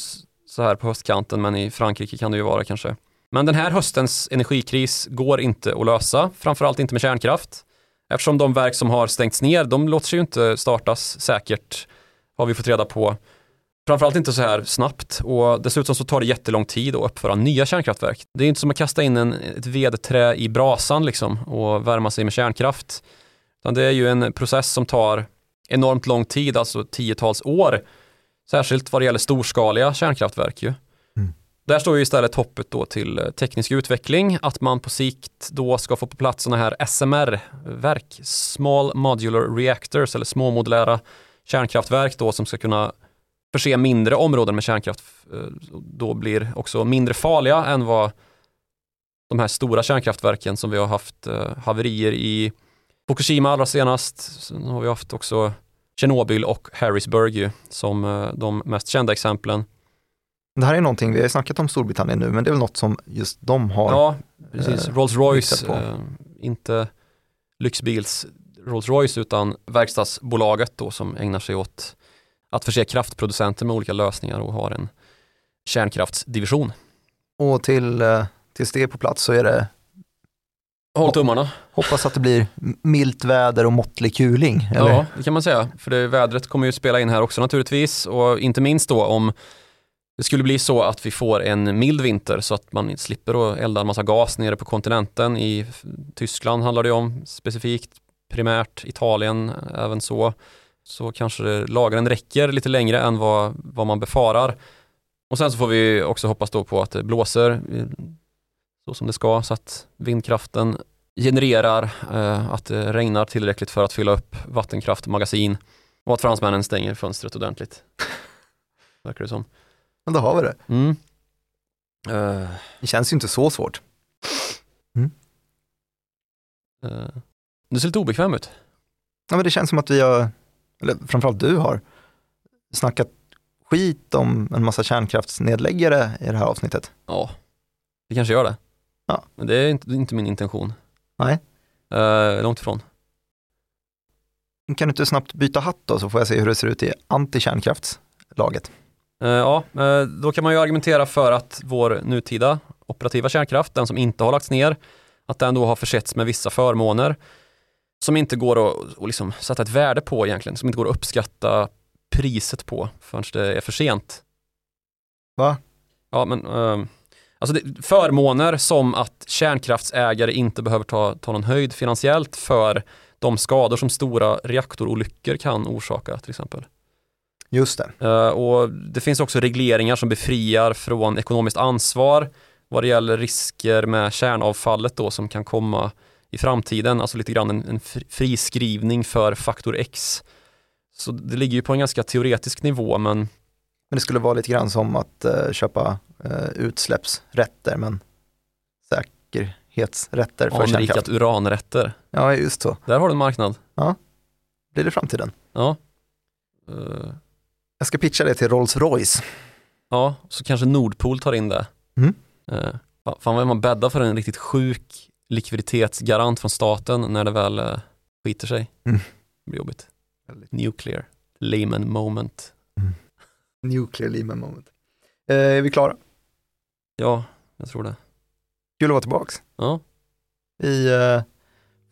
så här på höstkanten, men i Frankrike kan det ju vara kanske. Men den här höstens energikris går inte att lösa, framförallt inte med kärnkraft. Eftersom de verk som har stängts ner, de låter sig ju inte startas säkert, har vi fått reda på. Framförallt inte så här snabbt och dessutom så tar det jättelång tid att uppföra nya kärnkraftverk. Det är inte som att kasta in en, ett vedträ i brasan liksom och värma sig med kärnkraft. Utan det är ju en process som tar enormt lång tid, alltså tiotals år. Särskilt vad det gäller storskaliga kärnkraftverk ju. Mm. Där står ju istället hoppet då till eh, teknisk utveckling, att man på sikt då ska få på plats sådana här SMR-verk, Small Modular Reactors, eller små modulära kärnkraftverk då som ska kunna förse mindre områden med kärnkraft. eh, Då blir också mindre farliga än vad de här stora kärnkraftverken som vi har haft eh, haverier i Fukushima allra senast. Sen har vi haft också Tjernobyl och Harrisburg som eh, de mest kända exemplen. Det här är någonting, vi har snackat om Storbritannien nu, men det är väl något som just de har. Ja, precis. eh, Rolls-Royce, riktat på. eh, inte lyxbils Rolls-Royce utan verkstadsbolaget då som ägnar sig åt att förse kraftproducenter med olika lösningar och har en kärnkraftsdivision. Och till, eh, tills det är på plats så är det, Håll tummarna. hoppas att det blir milt väder och måttlig kuling. Eller? Ja, det kan man säga. För det, vädret kommer ju spela in här också naturligtvis och inte minst då om det skulle bli så att vi får en mild vinter så att man slipper att elda en massa gas nere på kontinenten. I Tyskland handlar det om specifikt, primärt Italien även så. Så kanske lagren räcker lite längre än vad, vad man befarar. Och sen så får vi också hoppas då på att det blåser eh, så som det ska så att vindkraften genererar eh, att det regnar tillräckligt för att fylla upp vattenkraftmagasin och att fransmännen stänger fönstret ordentligt. Verkar det som. Men då har vi det. Mm. Eh, Det känns ju inte så svårt. eh, du ser lite obekväm ut. Ja, men det känns som att vi har, eller framförallt du har, snackat skit om en massa kärnkraftsnedläggare i det här avsnittet. Ja, det kanske gör det. Ja. Men det är inte, det är inte min intention. Nej. Eh, långt ifrån. Kan du inte snabbt byta hatt då så får jag se hur det ser ut i antikärnkraftslaget. Eh, ja, eh, då kan man ju argumentera för att vår nutida operativa kärnkraft, den som inte har lagts ner, att den då har försetts med vissa förmåner som inte går att, att liksom sätta ett värde på egentligen, som inte går att uppskatta priset på förrän det är för sent. Va? Ja, men ehm, alltså det, förmåner som att kärnkraftsägare inte behöver ta, ta någon höjd finansiellt för de skador som stora reaktorolyckor kan orsaka till exempel. Just det. Eh, och det finns också regleringar som befriar från ekonomiskt ansvar vad det gäller risker med kärnavfallet då som kan komma i framtiden, alltså lite grann en, en fri- friskrivning för faktor X. Så det ligger ju på en ganska teoretisk nivå men Men det skulle vara lite grann som att eh, köpa eh, utsläppsrätter, men säkerhetsrätter för anrikat kärnkraft. uranrätter, Ja, just så. där har du en marknad. Blir det framtiden? Ja. Eh, Jag ska pitcha det till Rolls-Royce. ja, så kanske Nordpol tar in det. Mm. Uh, fan vad man bäddar för en riktigt sjuk likviditetsgarant från staten när det väl uh, skiter sig. Mm. Det blir jobbigt. Nuclear, layman moment. Nuclear Lehman moment. Eh, är vi klara? Ja, jag tror det. Kul att vara tillbaks. Ja, Vi eh,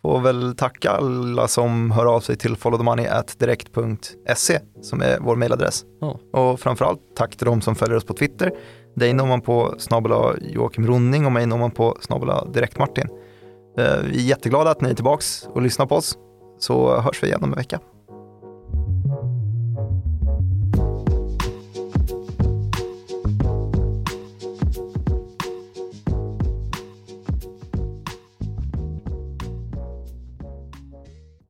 får väl tacka alla som hör av sig till followthemoney.direkt.se som är vår mailadress. Ja. Och framförallt tack till de som följer oss på Twitter. Dig når man på snabel Joakim Ronning och mig når man på snabel Direkt Martin. Eh, vi är jätteglada att ni är tillbaks och lyssnar på oss. Så hörs vi igen om en vecka.